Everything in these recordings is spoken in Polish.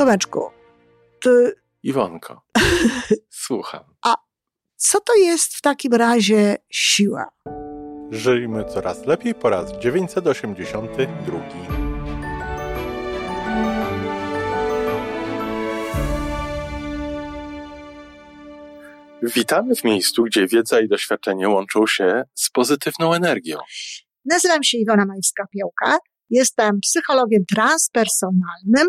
Tomeczku, ty, Iwonko, słucham. co to jest w takim razie siła? Żyjmy coraz lepiej po raz 982. Witamy w miejscu, gdzie wiedza i doświadczenie łączą się z pozytywną energią. Nazywam się Iwona Majewska-Piołka. Jestem psychologiem transpersonalnym,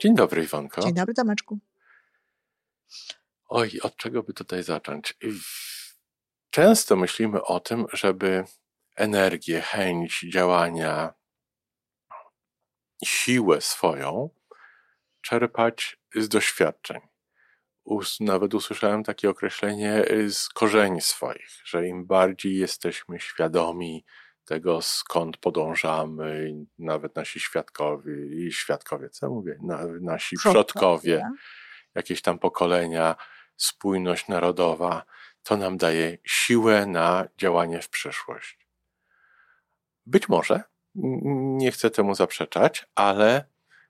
Dzień dobry, Iwonko. Dzień dobry, Tomeczku. Oj, od czego by tutaj zacząć? Często myślimy o tym, żeby energię, chęć działania, siłę swoją czerpać z doświadczeń. Nawet usłyszałem takie określenie y, z korzeni swoich, że im bardziej jesteśmy świadomi tego, skąd podążamy, nawet nasi świadkowie, i świadkowie, co mówię, na, nasi przodkowie, jakieś tam pokolenia, spójność narodowa, to nam daje siłę na działanie w przyszłość. Być może, nie chcę temu zaprzeczać, ale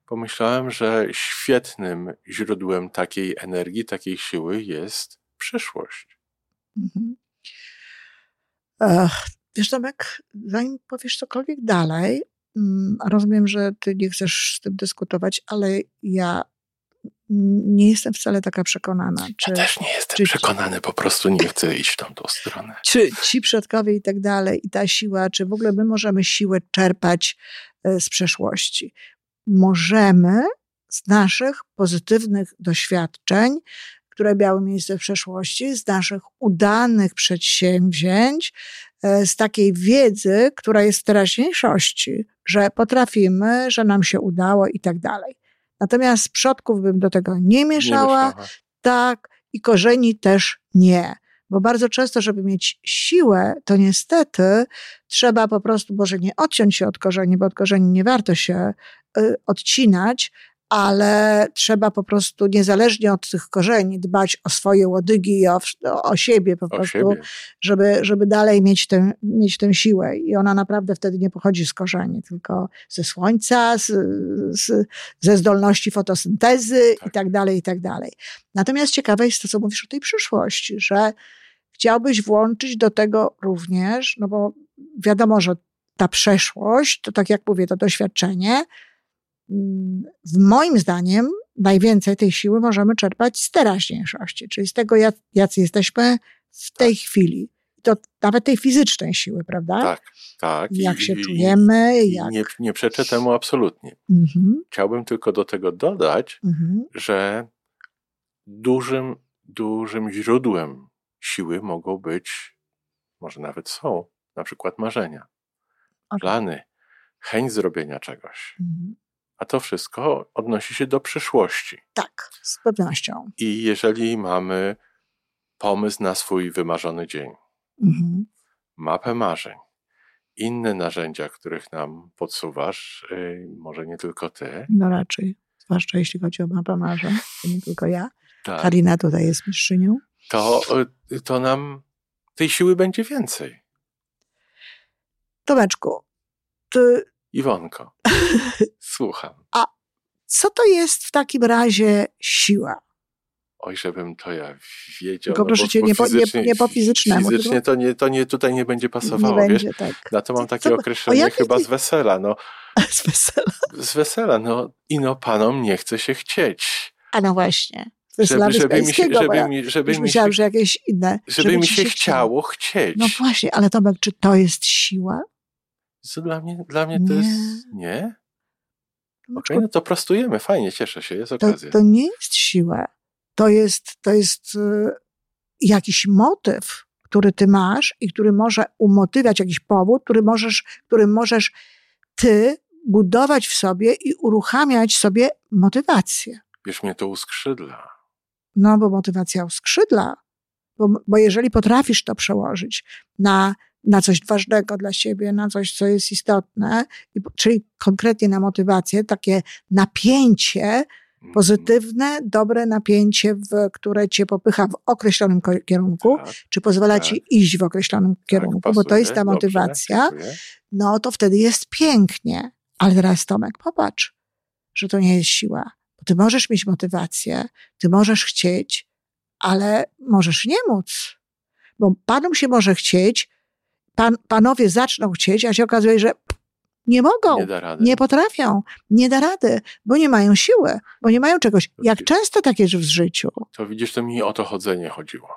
pomyślałem, że świetnym źródłem takiej energii, takiej siły jest przyszłość. Mhm. Ech, wiesz, Tomek, zanim powiesz cokolwiek dalej, mm, rozumiem, że ty nie chcesz z tym dyskutować, ale ja nie jestem wcale taka przekonana. Czy, Ja też nie jestem czy- przekonany, po prostu nie chcę iść w tamtą stronę. czy ci przodkowie i tak dalej, i ta siła, czy w ogóle my możemy siłę czerpać e, z przeszłości? Możemy z naszych pozytywnych doświadczeń, które miały miejsce w przeszłości, z naszych udanych przedsięwzięć, z takiej wiedzy, która jest w teraźniejszości, że potrafimy, że nam się udało i tak dalej. Natomiast przodków bym do tego nie mieszała, mieszała. tak, i korzeni też nie. Bo bardzo często, żeby mieć siłę, to niestety trzeba po prostu, może nie odciąć się od korzeni, bo od korzeni nie warto się y, odcinać, ale trzeba po prostu niezależnie od tych korzeni dbać o swoje łodygi i o, o, o siebie po O prostu, siebie. żeby, żeby dalej mieć tę, mieć tę siłę. I ona naprawdę wtedy nie pochodzi z korzeni, tylko ze słońca, z, z, ze zdolności fotosyntezy Tak. i tak dalej, i tak dalej. Natomiast ciekawe jest to, co mówisz o tej przyszłości, że chciałbyś włączyć do tego również, no bo wiadomo, że ta przeszłość, to tak jak mówię, to doświadczenie, w moim zdaniem najwięcej tej siły możemy czerpać z teraźniejszości, czyli z tego, jak- jacy jesteśmy w tej chwili. To nawet tej fizycznej siły, prawda? Tak, tak. Jak I- się i- czujemy, i jak... Nie, nie przeczę temu absolutnie. Mhm, Chciałbym tylko do tego dodać, mhm, że dużym, dużym źródłem siły mogą być, może nawet są, na przykład marzenia, Okej. plany, chęć zrobienia czegoś. mhm. A to wszystko odnosi się do przyszłości. Tak, z pewnością. I jeżeli mamy pomysł na swój wymarzony dzień, Mhm. mapę marzeń, inne narzędzia, których nam podsuwasz, yy, może nie tylko ty, No raczej, zwłaszcza jeśli chodzi o mapę marzeń, to nie tylko ja. tak, Karina tutaj jest mistrzynią. to, y, to nam tej siły będzie więcej. Tomeczku, ty, Iwonko, słucham. co to jest w takim razie siła? Oj, żebym to ja wiedział. Tylko proszę cię, nie po- nie- nie po fizycznemu, Fizycznie to, nie, to nie, tutaj nie będzie pasowało, nie wiesz? będzie tak. Na to mam takie co- określenie chyba z wesela. No, Z wesela. z wesela, no i no panom nie chce się chcieć. A no właśnie. Żeby, żeby, mi się, żeby, mi, żeby, mi myślałam, się, że jakieś inne. żeby mi ci się chciało chcieć. No właśnie, ale Tomek, czy to jest siła? Co dla mnie, dla mnie to jest... Nie? Tomeczku, Okej, no to prostujemy, fajnie, cieszę się, jest to, okazja. to nie jest siła. To jest, to jest y, jakiś motyw, który ty masz i który może umotywiać jakiś powód, który możesz, który możesz ty budować w sobie i uruchamiać sobie motywację. Wiesz, mnie to uskrzydla. No, bo motywacja uskrzydla. Bo, bo jeżeli potrafisz to przełożyć na, na coś ważnego dla siebie, na coś, co jest istotne, czyli konkretnie na motywację, takie napięcie, Mhm. pozytywne, dobre napięcie, w, które cię popycha w określonym kierunku, Tak, czy pozwala tak. ci iść w określonym kierunku, bo to pasuje, jest ta dobrze, motywacja, dziękuję. no to wtedy jest pięknie. Ale teraz Tomek, popatrz, że to nie jest siła. Bo ty możesz mieć motywację, ty możesz chcieć, ale możesz nie móc. Bo panom się może chcieć, pan, panowie zaczną chcieć, a się okazuje, że nie mogą. Nie. Nie potrafią, nie da rady, bo nie mają siły, bo nie mają czegoś. Jak często tak jest w życiu? To widzisz, to mi o to chodzenie chodziło.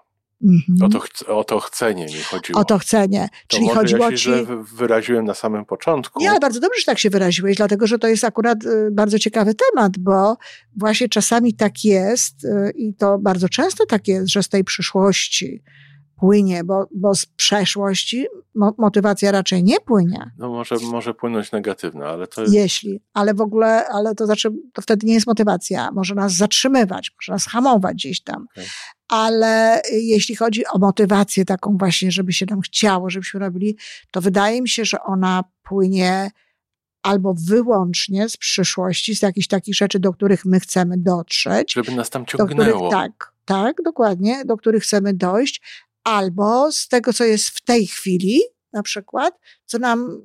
Mhm. O to, o to chcenie mi chodziło. O to chcenie. To Czyli chodziło ja się ci. wy- wyraziłem na samym początku. Nie, ale bardzo dobrze, że tak się wyraziłeś, dlatego że to jest akurat y, bardzo ciekawy temat, bo właśnie czasami tak jest y, i to bardzo często tak jest, że z tej przyszłości płynie, bo, bo z przeszłości mo- motywacja raczej nie płynie. No może, może płynąć negatywna, ale to jest... Jeśli, ale w ogóle, ale to znaczy, to wtedy nie jest motywacja. Może nas zatrzymywać, może nas hamować gdzieś tam. Okej. Ale y, jeśli chodzi o motywację taką właśnie, żeby się nam chciało, żebyśmy robili, to wydaje mi się, że ona płynie albo wyłącznie z przyszłości, z jakichś takich rzeczy, do których my chcemy dotrzeć. Żeby nas tam Do których, ciągnęło. tak, tak, dokładnie, do których chcemy dojść, albo z tego, co jest w tej chwili, na przykład, co nam,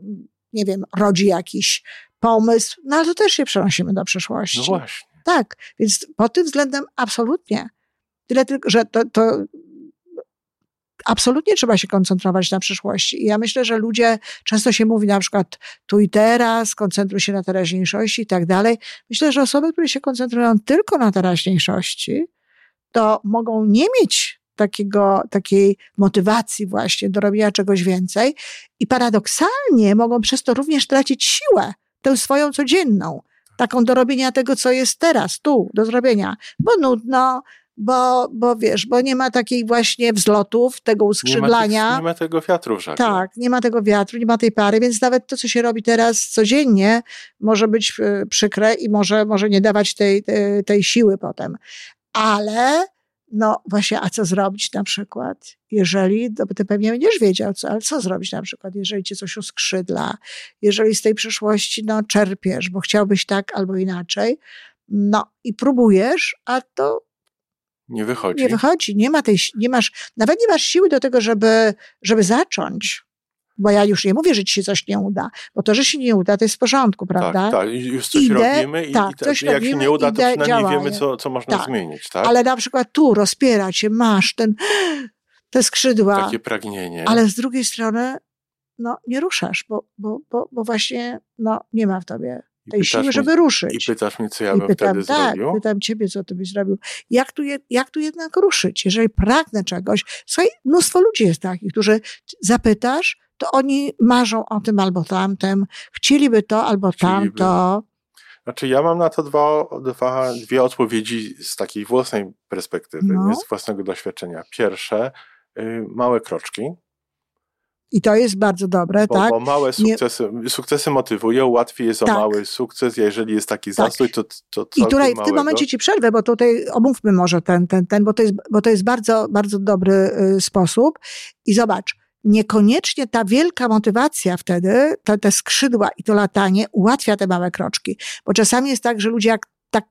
nie wiem, rodzi jakiś pomysł, no ale to też się przenosimy do przyszłości. No właśnie. Tak, więc pod tym względem absolutnie. Tyle tylko, że to, to absolutnie trzeba się koncentrować na przyszłości. I ja myślę, że ludzie, często się mówi na przykład tu i teraz, koncentruj się na teraźniejszości i tak dalej. Myślę, że osoby, które się koncentrują tylko na teraźniejszości, to mogą nie mieć takiego, takiej motywacji właśnie do robienia czegoś więcej i paradoksalnie mogą przez to również tracić siłę, tę swoją codzienną, taką do robienia tego, co jest teraz, tu, do zrobienia, bo nudno, bo, bo wiesz, bo nie ma takiej właśnie wzlotów, tego Nie ma, uskrzydlania. tych, nie ma tego wiatru w żagle. Tak, nie ma tego wiatru, nie ma tej pary, więc nawet to, co się robi teraz codziennie, może być e, przykre i może, może nie dawać tej, tej siły potem. Ale, no właśnie, a co zrobić na przykład, jeżeli, no ty pewnie będziesz wiedział, co, ale co zrobić na przykład, jeżeli cię coś uskrzydla, jeżeli z tej przyszłości, no, czerpiesz, bo chciałbyś tak albo inaczej, no i próbujesz, a to Nie wychodzi. nie wychodzi, nie ma tej, nie masz, nawet nie masz siły do tego, żeby, żeby zacząć. Bo ja już nie mówię, że ci się coś nie uda, bo to, że się nie uda, to jest w porządku, prawda? Tak, tak. I Już coś Idę, robimy i, tak, i, ta- coś jak się robimy, nie uda, to przynajmniej wiemy, co, co można Tak. zmienić. Tak? Ale na przykład tu rozpiera cię, masz ten, te skrzydła, Takie pragnienie. ale z drugiej strony, no, nie ruszasz, bo, bo, bo, bo właśnie, no, nie ma w tobie I tej siły, mnie- żeby I ruszyć. pytasz mnie, co ja I bym pytam, wtedy tak, zrobił? pytam ciebie, co ty byś zrobił. Jak tu, je, jak tu jednak ruszyć? Jeżeli pragnę czegoś, słuchaj, mnóstwo ludzi jest takich, którzy zapytasz, to oni marzą o tym albo tamtym, chcieliby to albo Chcieliby. tamto. Znaczy, ja mam na to dwa, dwa, dwie odpowiedzi z takiej własnej perspektywy, No. z własnego doświadczenia. Pierwsze, y, małe kroczki, I to jest bardzo dobre, bo, tak? bo małe Nie- sukcesy, sukcesy motywują, łatwiej jest o Tak. mały sukces, jeżeli jest taki Tak. zastój, to, to I tutaj w tym małego. momencie ci przerwę, bo tutaj omówmy może ten, ten, ten, bo to jest, bo to jest bardzo, bardzo dobry y, sposób. I zobacz, niekoniecznie ta wielka motywacja wtedy, te, te skrzydła i to latanie ułatwia te małe kroczki. Bo czasami jest tak, że ludzie jak tak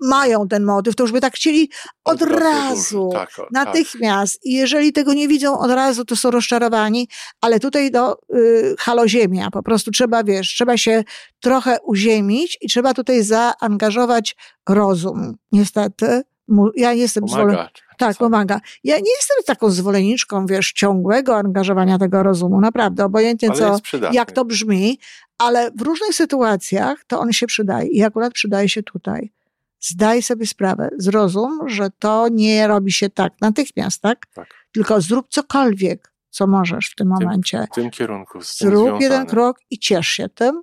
mają ten motyw, to już by tak chcieli od razu. dużo. Tak, o, tak. Natychmiast. I jeżeli tego nie widzą od razu, to są rozczarowani, ale tutaj do y, haloziemia. Po prostu trzeba, wiesz, trzeba się trochę uziemić i trzeba tutaj zaangażować rozum. Niestety. Mu- Ja nie jestem zwolen... Tak, pomaga. Ja nie jestem taką zwolenniczką, wiesz, ciągłego angażowania tego rozumu. Naprawdę, obojętnie co, jak to brzmi, ale w różnych sytuacjach to on się przydaje i akurat przydaje się tutaj. Zdaj sobie sprawę, zrozum, że to nie robi się tak natychmiast, tak? Tak. Tylko zrób cokolwiek, co możesz w tym momencie. W tym kierunku. Z tym Zrób związane. jeden krok i ciesz się tym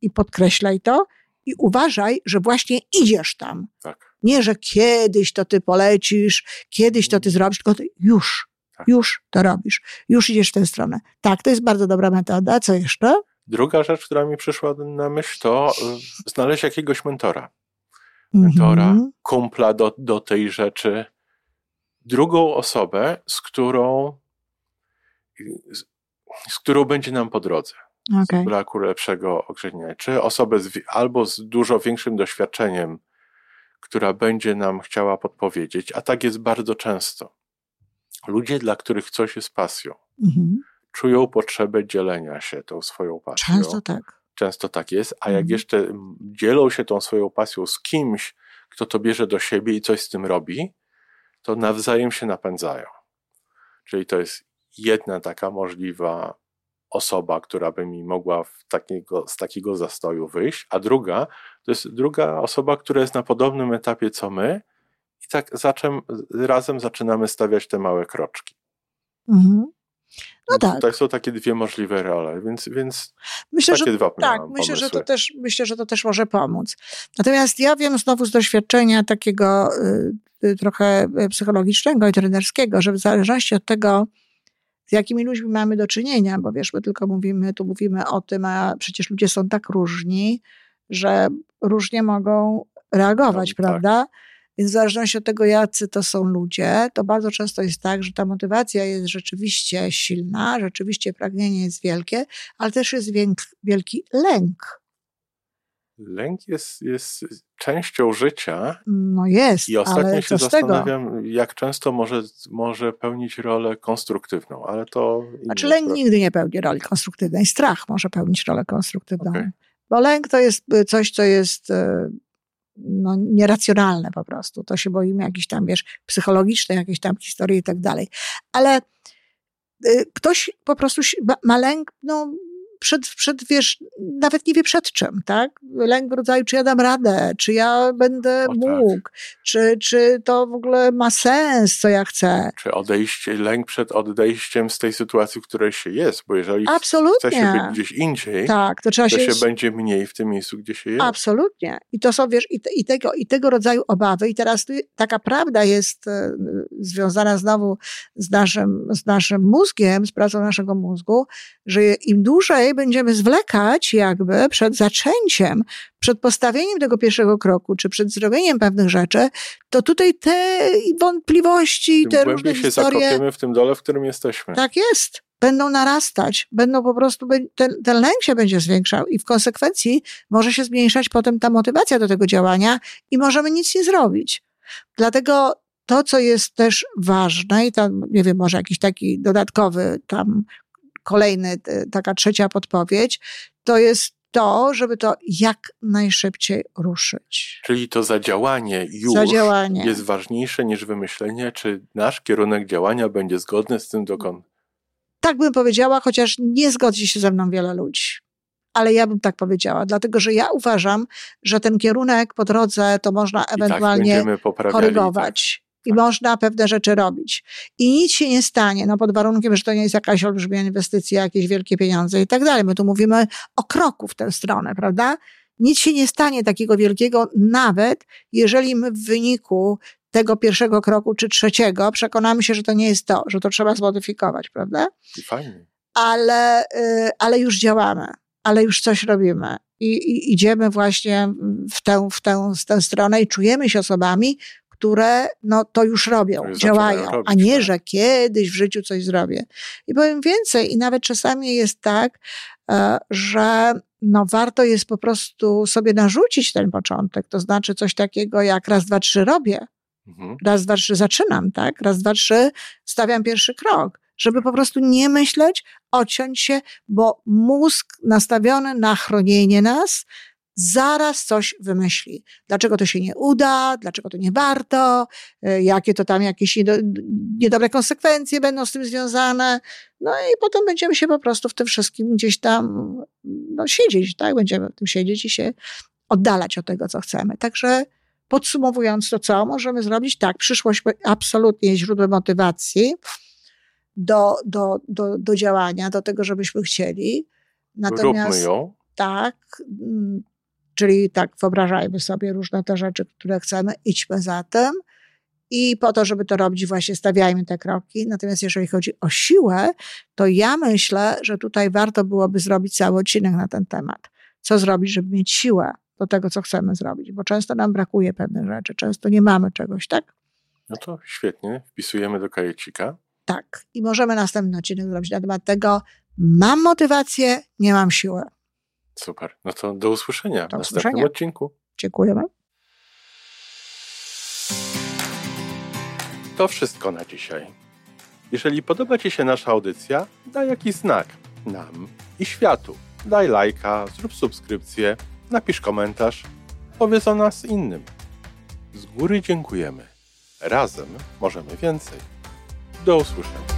i podkreślaj to i uważaj, że właśnie idziesz tam. Tak. Nie, że kiedyś to ty polecisz, kiedyś to ty zrobisz, tylko ty już, Tak. już to robisz, już idziesz w tę stronę. Tak, to jest bardzo dobra metoda. Co jeszcze? Druga rzecz, która mi przyszła na myśl, to y, znaleźć jakiegoś mentora. Mentora, mhm. kumpla do, do tej rzeczy. Drugą osobę, z którą, z, z którą będzie nam po drodze. Okay. Z braku lepszego określenia. Czy osobę z, albo z dużo większym doświadczeniem, która będzie nam chciała podpowiedzieć, a tak jest bardzo często. Ludzie, dla których coś jest pasją, mhm. czują potrzebę dzielenia się tą swoją pasją. Często tak. Często tak jest, a jak mhm. jeszcze dzielą się tą swoją pasją z kimś, kto to bierze do siebie i coś z tym robi, to nawzajem się napędzają. Czyli to jest jedna taka możliwa osoba, która by mi mogła takiego, z takiego zastoju wyjść, a druga to jest druga osoba, która jest na podobnym etapie co my i tak zaczem, razem zaczynamy stawiać te małe kroczki. Mhm. No tak. Tutaj są takie dwie możliwe role, więc, więc myślę, takie że, dwa Tak, myślę że, to też, myślę, że to też może pomóc. Natomiast ja wiem znowu z doświadczenia takiego y, y trochę y, psychologicznego i trenerskiego, że w zależności od tego, z jakimi ludźmi mamy do czynienia, bo wiesz, my tylko mówimy, tu mówimy o tym, a przecież ludzie są tak różni, że różnie mogą reagować, no, prawda? Tak. Więc w zależności od tego, jacy to są ludzie, to bardzo często jest tak, że ta motywacja jest rzeczywiście silna, rzeczywiście pragnienie jest wielkie, ale też jest wielki lęk. Lęk jest, jest częścią życia. No jest. I ostatnio ale się zastanawiam, tego? jak często może, może pełnić rolę konstruktywną, ale to. Znaczy, lęk sprawa. nigdy nie pełni roli konstruktywnej. Strach może pełnić rolę konstruktywną. Okay. Bo lęk to jest coś, co jest e, no, nieracjonalne po prostu. To się boimy jakichś tam, wiesz, psychologicznych, jakieś tam historii i tak dalej. Ale y, ktoś po prostu ma lęk, no, przed, przed, wiesz, nawet nie wie przed czym, tak? Lęk w rodzaju, czy ja dam radę, czy ja będę o, tak. mógł, tak. czy, czy to w ogóle ma sens, co ja chcę. Czy odejście, lęk przed odejściem z tej sytuacji, w której się jest, bo jeżeli Absolutnie. chce się być gdzieś indziej, tak, to, trzeba to się, się będzie mniej w tym miejscu, gdzie się jest. Absolutnie. I to są, wiesz, i, te, i, tego, i tego rodzaju obawy. I teraz taka prawda jest e, związana znowu z naszym, z naszym mózgiem, z pracą naszego mózgu, że im dłużej będziemy zwlekać jakby przed zaczęciem, przed postawieniem tego pierwszego kroku, czy przed zrobieniem pewnych rzeczy, to tutaj te wątpliwości, Tym te różne się historie... zakopiemy w tym dole, w którym jesteśmy. Tak jest. Będą narastać, będą po prostu, ten, ten lęk się będzie zwiększał i w konsekwencji może się zmniejszać potem ta motywacja do tego działania i możemy nic nie zrobić. Dlatego to, co jest też ważne, i tam, nie wiem, może jakiś taki dodatkowy tam kolejny, taka trzecia podpowiedź, to jest to, żeby to jak najszybciej ruszyć. Czyli to zadziałanie już zadziałanie. jest ważniejsze niż wymyślenie, czy nasz kierunek działania będzie zgodny z tym, dokąd. Tak bym powiedziała, chociaż nie zgodzi się ze mną wiele ludzi. Ale ja bym tak powiedziała, dlatego że ja uważam, że ten kierunek po drodze to można tak ewentualnie tak korygować i można pewne rzeczy robić. I nic się nie stanie, no pod warunkiem, że to nie jest jakaś olbrzymia inwestycja, jakieś wielkie pieniądze i tak dalej. My tu mówimy o kroku w tę stronę, prawda? Nic się nie stanie takiego wielkiego, nawet jeżeli my w wyniku tego pierwszego kroku czy trzeciego przekonamy się, że to nie jest to, że to trzeba zmodyfikować, prawda? Fajnie. Ale, y, ale już działamy, ale już coś robimy. I, i idziemy właśnie w tę, w, tę, w tę stronę i czujemy się osobami, które no, to już robią, już działają, robić, a nie, tak. że kiedyś w życiu coś zrobię. I powiem więcej, i nawet czasami jest tak, e, że no, warto jest po prostu sobie narzucić ten początek, to znaczy coś takiego jak raz, dwa, trzy robię, mhm. raz, dwa, trzy zaczynam, tak? Raz, dwa, trzy stawiam pierwszy krok żeby po prostu nie myśleć, odciąć się, bo mózg nastawiony na chronienie nas zaraz coś wymyśli. Dlaczego to się nie uda, dlaczego to nie warto, e, jakie to tam jakieś niedobre konsekwencje będą z tym związane. No i potem będziemy się po prostu w tym wszystkim gdzieś tam no, siedzieć, tak? Będziemy w tym siedzieć i się oddalać od tego, co chcemy. Także podsumowując to, co możemy zrobić? Tak, przyszłość absolutnie jest źródłem motywacji do, do, do, do działania, do tego, żebyśmy chcieli. Natomiast Róbmy ją. tak, Czyli tak wyobrażajmy sobie różne te rzeczy, które chcemy, idźmy za tym I po to, żeby to robić, właśnie stawiajmy te kroki. Natomiast jeżeli chodzi o siłę, to ja myślę, że tutaj warto byłoby zrobić cały odcinek na ten temat. Co zrobić, żeby mieć siłę do tego, co chcemy zrobić? Bo często nam brakuje pewnych rzeczy, często nie mamy czegoś, tak? No to świetnie, wpisujemy do kajecika. Tak. I możemy następny odcinek zrobić na temat tego, mam motywację, nie mam siły. Super. No to do usłyszenia Do w następnym usłyszenia. odcinku. Dziękujemy. To wszystko na dzisiaj. Jeżeli podoba Ci się nasza audycja, daj jakiś znak nam i światu. Daj lajka, zrób subskrypcję, napisz komentarz, powiedz o nas innym. Z góry dziękujemy. Razem możemy więcej. Do usłyszenia.